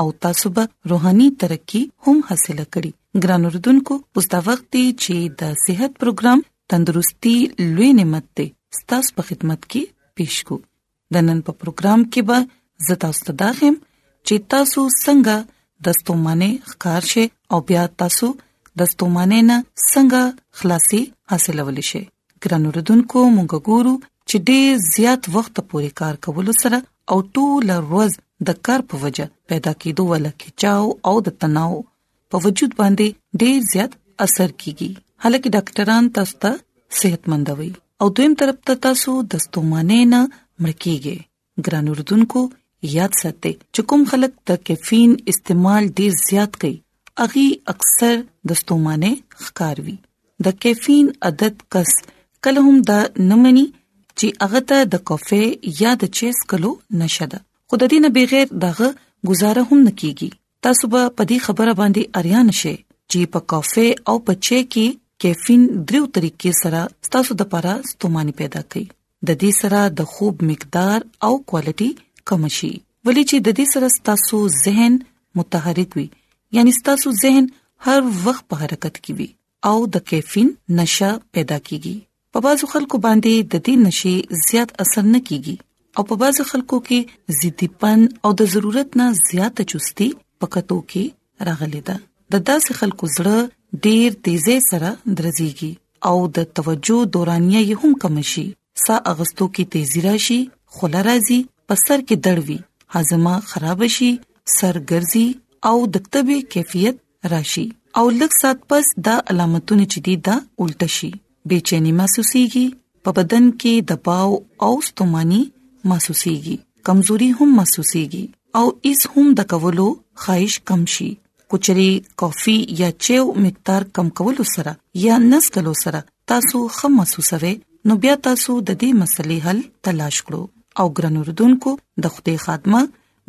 او تاسو به روحاني ترقی هم حاصل کړئ ګران اوردونکو اوس دا وخت دی چې د صحت پروګرام تندرستي لوي نعمت دی ستاسو په خدمت کې پیښ کو د نن په پروګرام کې به زتا ستدا هم چې تاسو څنګه د ستومانه ښکار شي او بیا تاسو د ستومانه نه څنګه خلاصي حاصلول شي ګران اوردونکو موږ ګورو چې ډېر زیات وخت پورې کار کول سره او ټول ورځ د کار په وجه پیدا کېدو ولا کېچاو او د تناو په وجود باندې ډېر زیات اثر کیږي حالکه ډاکټران تاسو ته صحتمند وي او دویم طرف ته تاسو د ستومانه نه مړکیږئ ګران اردوونکو یاد ساتئ چې کوم خلک د کیفین استعمال ډیر زیات کوي هغه اکثر د ستومانه ښکار وي د کیفین عادت کس کله هم دا نه مني چې هغه ته د کافي یا د چیس کلو نشه ده خو د دې نه بغیر دغه گزاره هم نکېږي تاسو به په دې خبره باندې اریان شئ چې په کافي او په چای کې کیفین دریو طریقې سره تاسو د لپاره ستوماني پیدا کوي د دې سره د خوب مقدار او کوالټي کم شي ولې چې د دې سره ستاسو ذهن متحرک وي یعنی ستاسو ذهن هر وخت په حرکت کې وي او د کیفین نشه پیدا کیږي په بازو خلکو باندې د دې نشي زیات اثر نه کیږي او په بازو خلکو کې زیدیپن او د ضرورت نه زیات چستی پکتو کې راغلي ده د داسې خلکو زړه ډیر تیزه سره درزيږي او د توجه دورانیه یې هم کم شي سا اغستو کې تیزی راشي خلا راځي په سر کې دړوي هاضمه خراب شي سر ګرځي او د طبي کیفیت راشي او لږ سات پس دا علامتونه چې دي دا الټه شي بېچینی محسوسيږي په بدن کې دباو او ستوماني محسوسيږي کمزوري هم محسوسيږي او ایس هم د کولو خواهش کم شي کچري کافي یا چیو مقدار کم کولو سره یا نس کولو سره تاسو خه محسوسوي نو بیا تاسو د دې مسلې حل تلاش کړو او ګرنوردونکو د خوده خادمه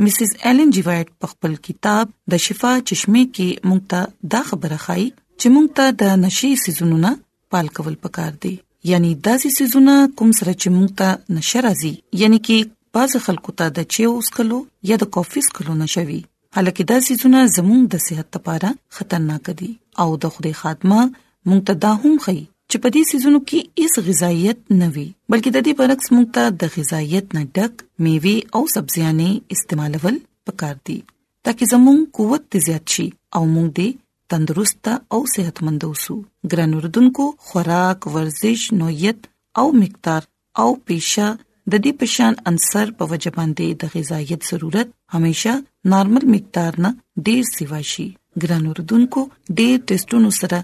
مسز ایلن جی وایټ په خپل کتاب د شفا چشمه کې مونږ ته دا خبره خای چې مونږ ته د نشي سيزونو نه پال کول پکار دي یعنی داسې سيزونه کوم سره چې مونږ ته نشه راځي یعنی کې باز خلکو ته د چیو اسکلو یا د کافي اسکلو نشوي حالکه دا سيزونه زموږ د صحت لپاره خطرناک دي او د خوده خادمه مونږ ته دا هم خي چې په دې سيزونو کې هیڅ غذایت نه وي بلکې د دې برعکس مونږ ته د غذایت نه ډک میوه او سبزيانې استعمالول پکار دي ترڅو زموږ قوت زیات شي او مونږ دې تندرست او صحتمند اوسو ګران اردوونکو خوراک ورزش نوعیت او مقدار او پیشه د دې پشان عنصر په وجه باندې د غذایت ضرورت همیشه نارمل مقدار نه ډیر سیوا شي ګران اوردونکو ډیر ټیسټونو سره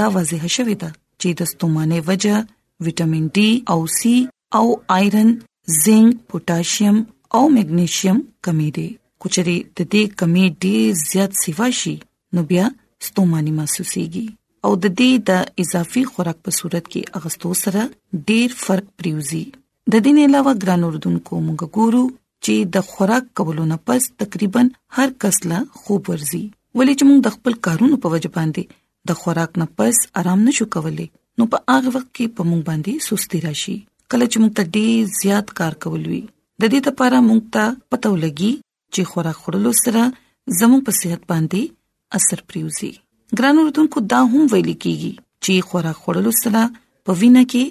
دا واضح شوې ده چې د ستومانه وجه وټامین ډي او سي او آیرن زنک پوتاشیم او مګنیشیم کمی دي کچري د دې کمی ډیر زیات سیوا شي نو بیا ستوماني محسوسيږي او د دې د اضافي خوراک په صورت کې اغستو سره ډیر فرق پریوزي د دې نه علاوه ګران اردوونکو موږ ګورو چې د خوراک کولو نه پس تقریبا هر کس لا خوب ورزي ولې چې موږ د خپل کارونو په وجه باندې د خوراک نه پس آرام نشو کولای نو په هغه وخت کې په موږ باندې سستی راشي کله چې موږ ته ډیر زیات کار کول وي د دې لپاره موږ ته پته ولګي چې خوراک خورلو سره زموږ په صحت باندې اثر پریوزي ګران اردوونکو دا هم ویل کیږي چې خوراک خورلو سره په وینه کې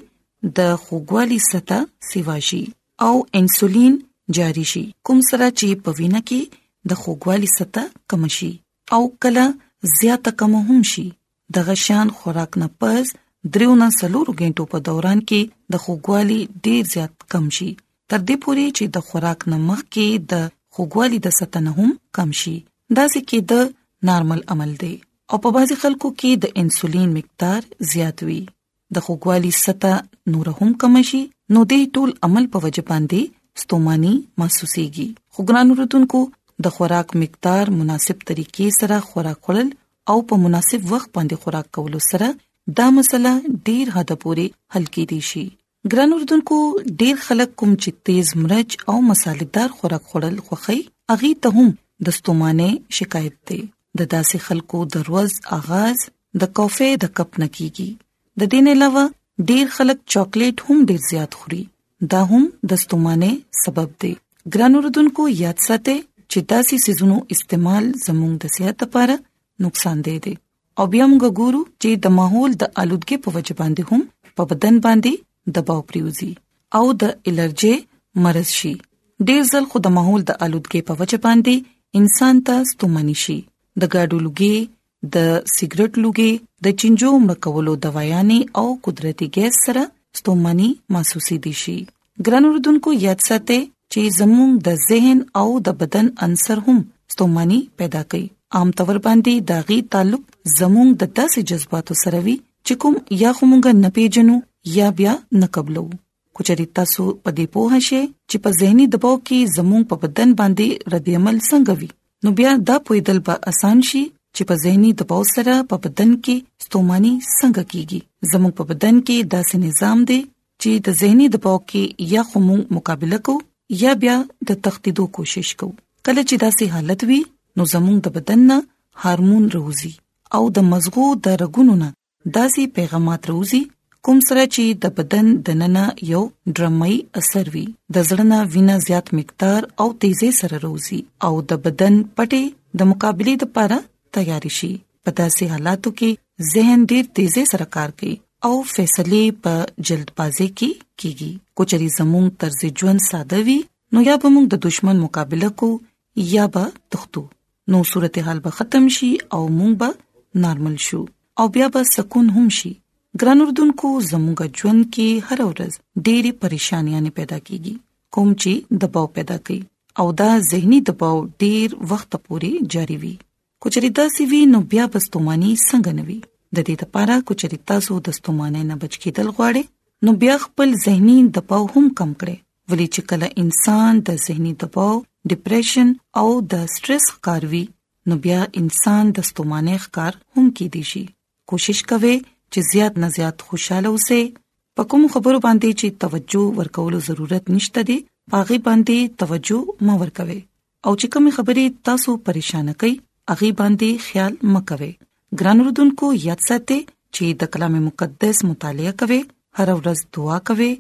د خوګوالي سطح سیوا شي او انسولین جاری شي کوم سره چې په وینه کې د خوګوالي سطح کم شي او کله زیاته کم هم شي د غشان خوراک نه پس دریو نه سلورو غنټو په دوران کې د خوګوالي ډیر زیات کم شي تر دې پوري چې د خوراک نه مخکې د خوګوالي د سطح نه هم کم شي دا چې کې د نارمل عمل دی او په بعضي خلکو کې د انسولین مقدار زیات وي د خوګوالي سطح نور هم کم شي نو دې ټول عمل په وجه باندې ستوماني محسوسيږي خوګرانو رتونکو د خوراک مقدار مناسب طریقې سره خوراک خورل او په مناسب وخت باندې خوراک کولو سره دا مسله ډیر حد پورې حل کیدی شي ګران اردوونکو ډیر خلک کوم چې تیز مرچ او مصالحدار خوراک خورل خوخي اغي ته هم د ستومانه شکایت دی د داسې خلکو دروز آغاز د کافي د کپ نه کیږي د دین علاوه ډیر خلک چاکلیټ هم ډیر زیات خوري دا هم د ستومانه سبب دی ګران اوردونکو یاد ساتئ چې داسې سيزونو استعمال زموږ د صحت لپاره نقصان دی دی او بیا موږ ګورو چې د ماحول د آلودګۍ په وجه باندې هم په بدن باندې دباو پریوزي او د الرجي مرز شي ډیر ځل خو د ماحول د آلودګۍ په وجه باندې انسان ته ستومني شي د ګاډو لوګي د سیګریټ لوګي د چنجو مړکولو دوايانې او قدرتي ګیس سره ستومني محسوسې دي شي ګران اردوونکو یاد ساتئ چې زموږ د ذهن او د بدن عنصر هم ستومني پیدا کوي عام طور باندې داغي تعلق زموږ د داسې جذباتو سره وي چې کوم یا خو مونږ نه پیژنو یا بیا نه قبلو کچری تاسو په دې پوه شئ چې په زهني دباو کې زموږ په بدن باندې رد عمل څنګه وي نو بیا دا پویدل به اسان شي چې په زهني دباو سره په بدن کې ستوماني څنګه کیږي زموږ په بدن کې داسې نظام دی چې د زهني دباو کې یا خو مونږ مقابله کو یا بیا د تختیدو کوشش کو کله چې داسې حالت وي نو زموږ د بدن نه هورمون روزي او د مزغو د رګونو نه داسې پیغامات راوځي کوم سره چې د بدن د ننه یو درمای اثر وي د زړه وینا زیات مقدار او تیزه سره راوځي او د بدن پټي د مقابله لپاره تیار شي په داسې حالاتو کې ذهن ډیر تیزه سره کار کوي او فیصله په جلدبازي کې کیږي کوچري زموږ طرز ژوند ساده وي نو یا به موږ د دشمن مقابله کو یا به تختو نو صورتحال به ختم شي او مونږ به نارمل شو او بیا به سکون هم شي ګران اردوونکو زموږ ژوند کې هر ورځ ډېری پریشانیاں پیدا کیږي کوم چې دباو پیدا کوي او دا زهنی دباو ډېر وخت پورې جاری وي کچري دا سی وی نو بیا بستومانی څنګه نوي د دې لپاره کچري تاسو د ستومانه نه بچ کېدل غواړي نو بیا خپل زهنی دباو هم کم کړئ ولې چې کله انسان د زهني دباو، ډیپریشن او د سټرس ښکاروي نو بیا انسان د ستومانه ښکار هم کې دي شي کوشش کوي چې زیات نه زیات خوشاله اوسئ په کوم خبرو باندې چې توجه ورکولو ضرورت نشته دی پاغي باندې توجه ما ورکوي او چې کوم خبرې تاسو پریشان کړي اغي باندې خیال مکوي ګران رودونکو یاد ساتئ چې د کلام مقدس مطالعه کوئ هر ورځ دعا کوئ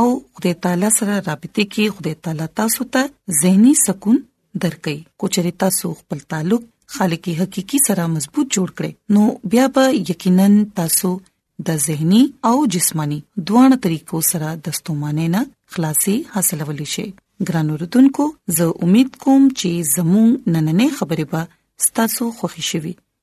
او خدای تعالی سره رابطه کې خدای تعالی تاسو ته زهني سکون درکړي کوچري تاسو خپل تعلق خالق حقيقي سره مضبوط جوړ کړئ نو بیا به یقینا تاسو د زهني او جسماني دوه طریقو سره د ستومانه نه خلاصي حاصلولی شي ګران اوردونکو زه امید کوم چې زموږ نننې خبرې به ستاسو خوښی شي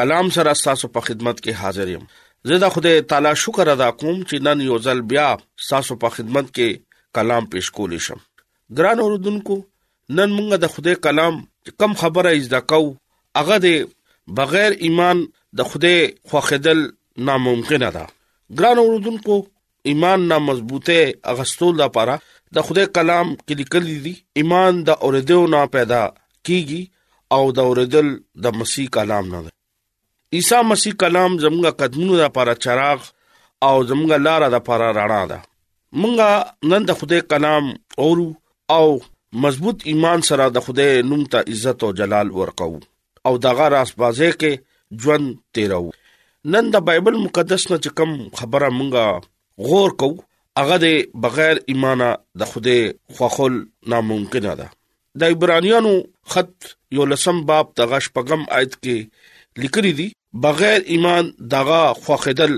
کلام سره تاسو په خدمت کې حاضر یم زه د خدای تعالی شکر ادا کوم چې نن یو ځل بیا تاسو په خدمت کې کلام پیش کول شم ګران اوردونکو نن موږ د خدای کلام کم خبره از د کو هغه د بغیر ایمان د خدای خوخدل ناممکن ده ګران اوردونکو ایمان نه مضبوطه اغستول لپاره د خدای کلام کې لیکل دي ایمان د اوریدو نه پیدا کیږي او د اوریدل د مسیح کلام نه ده عیسی مسیح کلام زموږ قدمونو لپاره چراغ او زموږ لار لپاره رڼا ده مونږه نن د خدای کلام اورو او مضبوط ایمان سره د خدای نوم ته عزت او جلال ورکو او دغه راس بازه کې ژوند تیرو نن د بایبل مقدس نه چې کوم خبره مونږه غور کو هغه د بغیر ایمانه د خوده خوخل ناممکن ده د ایبرانیانو خط یو لسم باب د غش پغم آیت کې لیکلي دي بغیر ایمان دغه خوخدل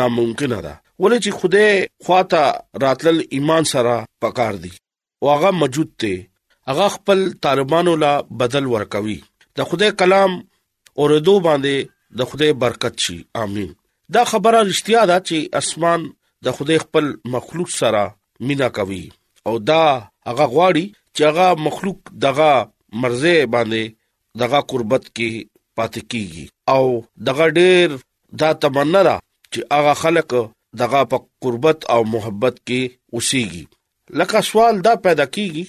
ناممکن ده ولې چې خوده خواته راتل ایمان سره پکار دي او هغه موجود دی هغه خپل طالبانو لا بدل ورکوي د خدای کلام اوریدو باندې د خدای برکت شي امين دا خبره رښتیا ده چې اسمان د خدای خپل مخلوق سره مینا کوي او دا هغه غواړي چې هغه مخلوق دغه مرزه باندې دغه قربت کې پاتې کیږي او دغه ډېر دا تمنا ده چې هغه خلک دغه په قربت او محبت کې اوسيږي لکه سوال دا پیدا کیږي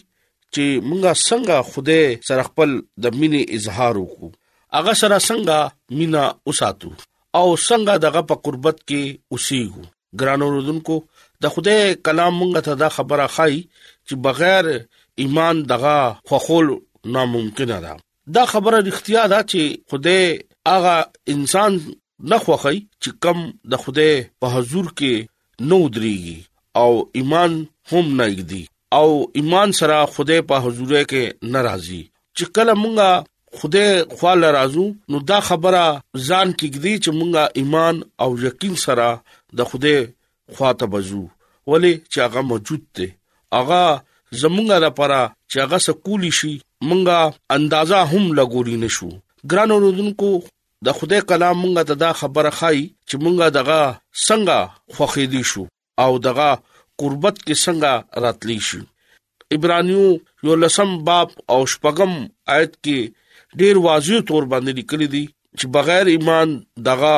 چې مونږه څنګه خوده سره خپل د مینې اظهار وکړو هغه سره څنګه مینا وساتو او څنګه دغه په قربت کې اوسېګو ګرانو رودونکو د خوده کلام مونږه ته دا خبره خای چې بغیر ایمان دغه خوخول ناممکن ده دا خبره رښتیا ده چې خدای هغه انسان نه خوخی چې کم د خدای په حضور کې نو دريږي او ایمان هم نه یګدي او ایمان سره خدای په حضور کې ناراضي چې کله مونږه خدای خوال راځو نو دا خبره ځان کېږي چې مونږه ایمان او یقین سره د خدای خواته بزو ولې چې هغه موجود دی هغه زمونږه لپاره چې هغه سکولی شي مونږه اندازا هم لګوري نشو ګران اوردونکو د خدای کلام مونږه ته دا خبره خای چې مونږه دغه څنګه خوخې دي شو او دغه قربت کې څنګه راتلی شي عبرانیو یو لسم باب او شپږم آیت کې ډیر واضح تور باندې لیکل دي چې بغیر ایمان دغه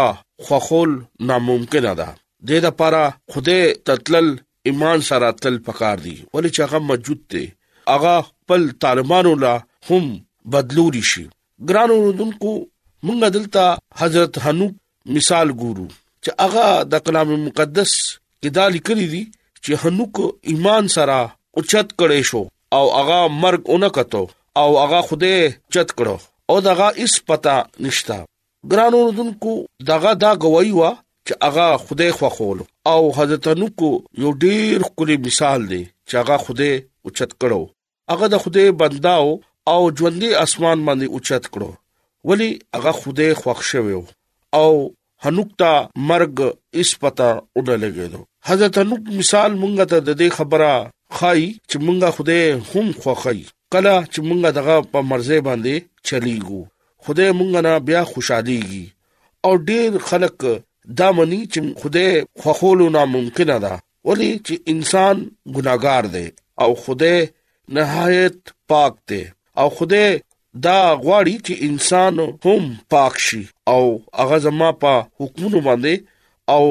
خوخول ناممکن ده د دې لپاره خوده تتلل ایمان سره تل پکار دي ولې چې هغه موجود دی هغه خپل طالبانو لا هم بدلوري شي ګران اوردونکو مونږ دلته حضرت حنوک مثال ګورو چې هغه د کلام مقدس کې دا لیکلي دي چې هنوک ایمان سره اوچت کړي شو او هغه مرګ اونکتو او هغه خوده چت کړو او دغه اس پتا نشتا ګران اوردونکو دغه دا گواہی وا چې هغه خوده خوخول او حضرت نوکو یو ډیر کلی مثال دی چې هغه خوده اوچت کړو هغه د خدای بنداو او ژوندۍ اسمان باندې اوچت کړو ولی هغه خدای خوښ شوی او هنوک ته مرګ اس پتا ونه لګیدو حضرت هنوک مثال مونږ ته د دې خبره خای چې مونږه خدای هم خوخی کله چې مونږه دغه په مرزه باندې چلیګو خدای مونږ نه بیا خوشاليږي او ډیر خلک دا مني چې خدای خوخولو ناممکن ده ولی چې انسان ګناګار دی او خدای نهایت پاک دی او خدای دا غواړي چې انسان هم پاک شي او هغه زما په حکمونو باندې او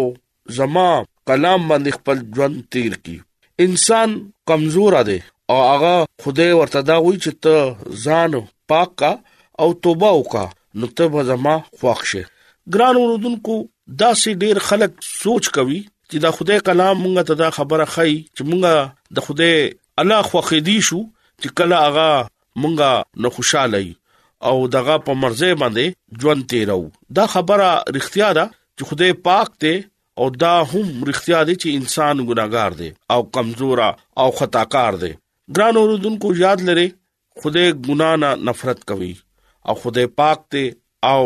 زما کلام باندې خپل ژوند تیر کړي انسان کمزور دی او هغه خدای ورته دا وایي چې ته ځان پاک کا او توبه وکا نو ته به زما خوښ شې ګران اوردونکو دا سي ډیر خلک سوچ کوي چې دا خدای کلام مونږ ته دا خبره خای چې مونږ د خدای الله خوخې دی شو چې کله هغه مونږ نه خوشاله یو او دغه په مرزه باندې ژوند تیرو دا خبره رښتیا ده چې خدای پاک ته او دا هم رښتیا دي چې انسان ګناګار دی او کمزورا او خطاکار دی ګران اوردونکو یاد لري خدای ګنا نه نفرت کوي او خدای پاک ته او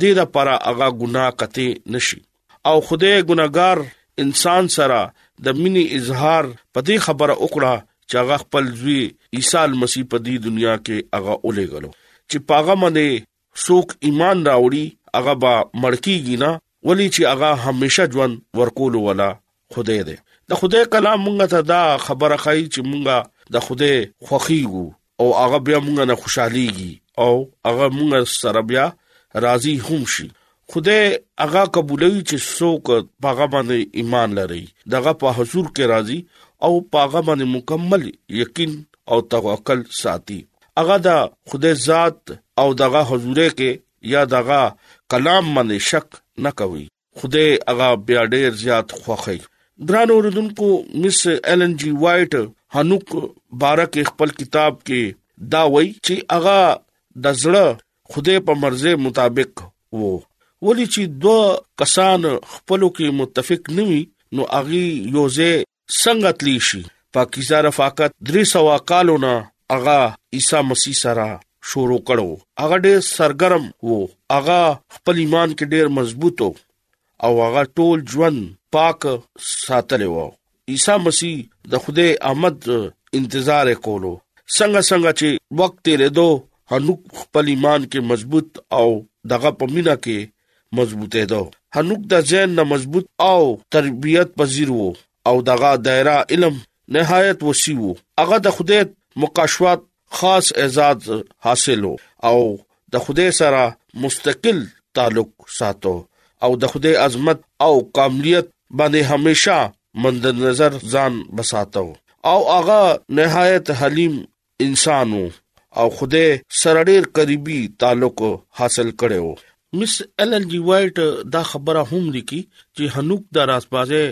دې د پر هغه ګنا کته نشي او خدای ګناګار انسان سره د مینې اظهار په دې خبره وکړه چې هغه خپل ځوی عیسی مسیح په دې دنیا کې هغه اولې غلو چې پاغه باندې څوک ایمان راوړي هغه به مړکیږي نه ولی چې هغه همیشه ژوند ورکول ولا خدای دې د خدای کلام مونږ ته دا خبره کوي چې مونږه د خدای خوخیږو او هغه بیا مونږ نه خوشحاليږي او هغه مونږ سره بیا راضي هم شي خدای هغه قبولوي چې څوک پاغه باندې ایمان لري دغه په حضور کې راضي او پاغه باندې مکمل یقین او توکل ساتي هغه دا خدای ذات او دغه حضور کې یا دغه کلام باندې شک نه کوي خدای هغه بیا ډیر زیات خوخی ګران اوردونکو مس ایل ان جی وایټ هنوک بارک خپل کتاب کې دا وایي چې هغه د زړه خدای په مرزه مطابق وو ولی چې دوه کسان خپلو کې متفق نوي نو اغي یوځه څنګه تلی شي پاکیزه رفاقت درې سوا کالونه اغا عیسی مسیح سره شروع کړو هغه ډېر سرګرم وو هغه خپل ایمان کې ډېر مضبوط وو او هغه ټول ژوند پاک ساتلی و عیسی مسیح د خدای آمد انتظار کولو څنګه څنګه چې وخت تیرېدو هنوک خپل ایمان کې مضبوط او دغه پمینه کې مضبوطه ده هنوک د ځین نه مضبوط او تربیت پذیر وو او دغه دایره علم نهایت وسیو هغه د خدای مکاشفات خاص اعزاز حاصلو او د خدای سره مستقل تعلق ساتو او د خدای عظمت او کاملیت باندې همیشا مند نظر ځان بساتو او هغه نهایت حلیم انسانو او خدای سره ډیر قریبي تعلق حاصل کړو مس ال ان جی وایټ دا خبره هم لیکي چې هنوک د راسبازه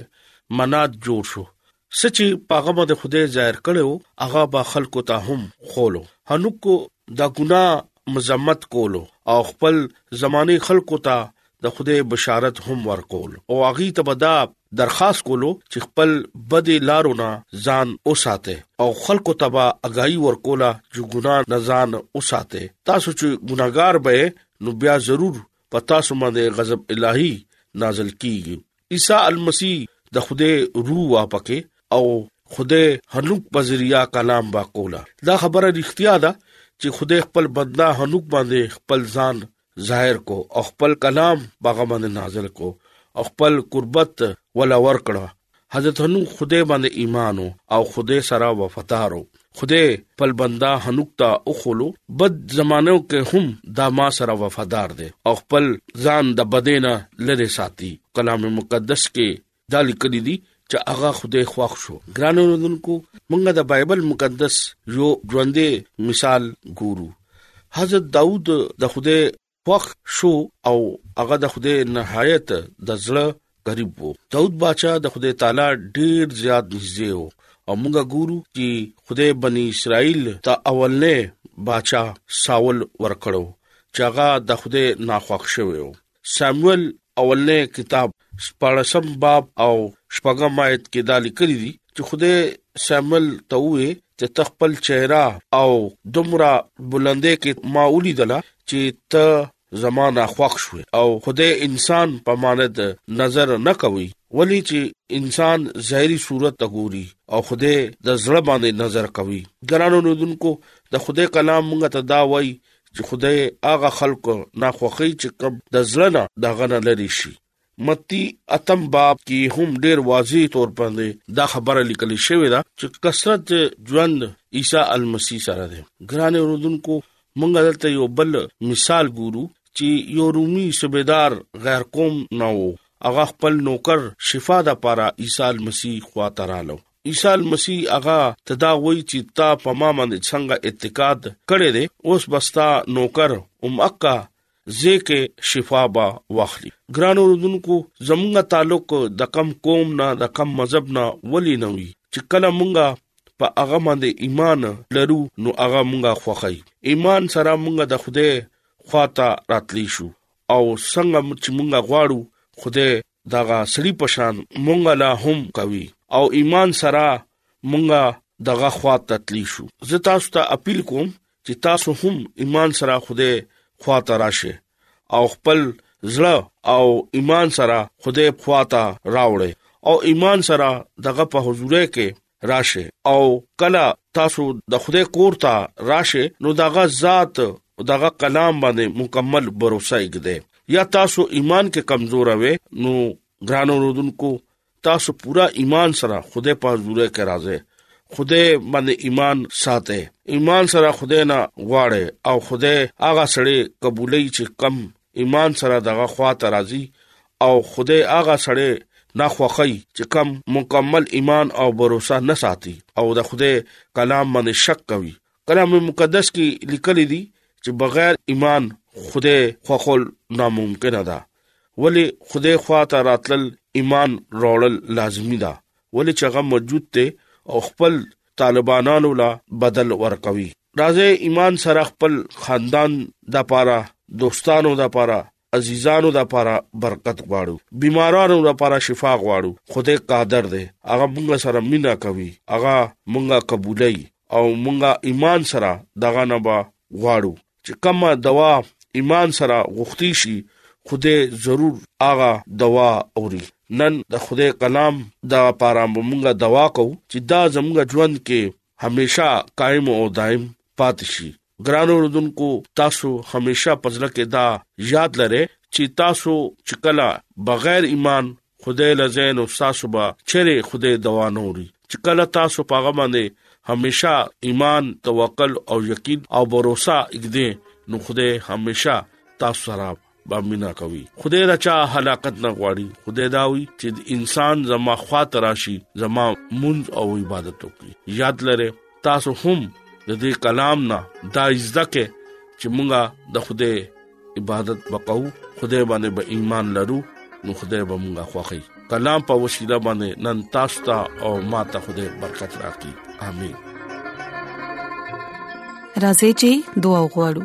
منات جوړ شو څه چي په هغه باندې خدای ظاهر کړی وو هغه به خلکو ته هم خولو هنوکو دا ګناه مذمت کولو او خپل زمانه خلکو ته د خدای بشارت هم ورکول او هغه ته به دا درخواست کولو چې خپل بد لارو نه ځان وساته او خلکو ته به اگایي ورکوله چې ګناه نه ځان وساته تاسو چې ګناګار به نو بیا ضرور په تاسو باندې غضب الهي نازل کیږي عیسی المسی د خدای روح واپکه او خدای هنوک په ذریعہ کلام با کولا دا خبره رښتیا ده چې خدای خپل بدنا هنوک باندې خپل ځان ظاهر کو او خپل کلام باغه باندې نازل کو او خپل قربت ولا ورکړه حضرت نو خدای باندې ایمان او خدای سره وفادارو خدای پل بندا هنوک ته اوخولو بد زمانو کې هم دا ما سره وفادار دی او خپل ځان د بدینه لری ساتي کلام مقدس کې دا لیکل دي چې هغه خدای خوښ شو ګران اوردونکو مونږه د بایبل مقدس یو ژوندې مثال ګورو حضرت داوود د خدای خوښ شو او هغه د خدای نهایت د زړه قریب وو داود بادشاہ د خدای تعالی ډیر زیات نږدې وو او موږ ګورو چې خدای بنی اسرائیل ته اولنې بچا ساول ورکړو چې هغه د خوده ناخوښ شوی و ساموئل اولنی کتاب شپاړسم باب او شپږم آیت کې دا لیکلي دي چې خدای سامل ته وې چې تخپل چهره او دمرا بلندې کې ما ولیدله چې ته زمانہ خوښ شو او خدای انسان په مانند نظر نه کوي ولی چې انسان ظاهري صورت ته ګوري او خدای د زړه باندې نظر کوي ګرانو نودونکو د خدای کلام موږ ته دا وایي چې خدای هغه خلکو نه خوخی چې کم د ځلنه دغه نه لري شي متی اتم باب کې هم ډیر واضح تور باندې دا خبره لیکل شوې ده چې کثرت ژوند عیسی المسی سره ده ګران اوردونکو مونږ دلته یو بل مثال ګورو چې یو رومي صوبیدار غیر قوم نه وو هغه خپل نوکر شفا د پاره عیسی مسیح خواته رالو عیسی المسیح هغه ته دا وایي چې تا په ما باندې څنګه اعتقاد کړی دی اوس بستا نوکر ام اکا زکه شفا با واخلي ګران اوردونکو زمونږه تعلق د کم قوم نه د کم مذهب نه ولي نه وي چې کله مونږه په هغه باندې ایمان لرو نو هغه مونږه خوخی ایمان سره مونږه د خوده خواته راتلی شو او څنګه چې مونږه غواړو خوده دغه سړي پشان مونږه لا هم کوي او ایمان سره مونږه دغه خوا تتلی شو زه تاسو ته اپیل کوم چې تاسو هم ایمان سره خوده خوا ته راشه او خپل زړه او ایمان سره خوده خوا ته راوړې او ایمان سره دغه په حضور کې راشه او کله تاسو د خدای کور ته راشه نو دغه ذات او دغه کلام باندې مکمل باور وسایګده یا تاسو ایمان کې کمزور وې نو ګران اوردونکو تاسو پورا ایمان سره خدای په حضور کې راځي خدای باندې ایمان ساته ایمان سره خدای نه غواړي او خدای هغه سره قبولې چې کم ایمان سره دغه خوا ته راځي او خدای هغه سړی نه خوخی چې کم مکمل ایمان او باور نه ساتي او د خدای کلام باندې شک کوي کلام مقدس کې لیکل دي چې بغیر ایمان خدای خوخول ناممکن ده ولی خدای خوا ته راتلل ایمان راوړل لازمی ده ولې چې هغه موجود ته او خپل طالبانانو لا بدل ورکوي راځي ایمان سره خپل خاندان د پاره دوستانو د پاره عزیزانو د پاره برکت غواړو بیمارانو د پاره شفا غواړو خدای قادر دی هغه موږ سره مینا کوي هغه موږ قبولای او موږ ایمان سره دغه نه با غواړو چې کومه دوا ایمان سره غوښتي شي خدای ضرور هغه دوا اوري نن د خدای کلام دا پارام موږ دوا کو چې دا زموږ ژوند کې همیشا قائم او دائم پاتې شي ګران اوردونکو تاسو همیشا پزړه کې دا یاد لره چې تاسو چې کلا بغیر ایمان خدای له زین او تاسو به چیرې خدای دوا نوري چې کله تاسو پاغه باندې همیشه ایمان توکل او یقین او باور اګدې نو خدای همیشه تاسو سره با مینا کوي خدای راچا هلاکت نه غواړي خدای دا وي چې انسان زما خوا تراشي زما مونږ او عبادت وکړي یاد لره تاسو هم د دې کلام نه دا زده کې چې مونږه د خوده عبادت وکاو خوده باندې به ایمان لرو نو خوده به مونږه خوخی کلام په وسیله باندې نن تاسو ته او ما ته خوده برکت راکړي امين راځي چې دعا وغوړو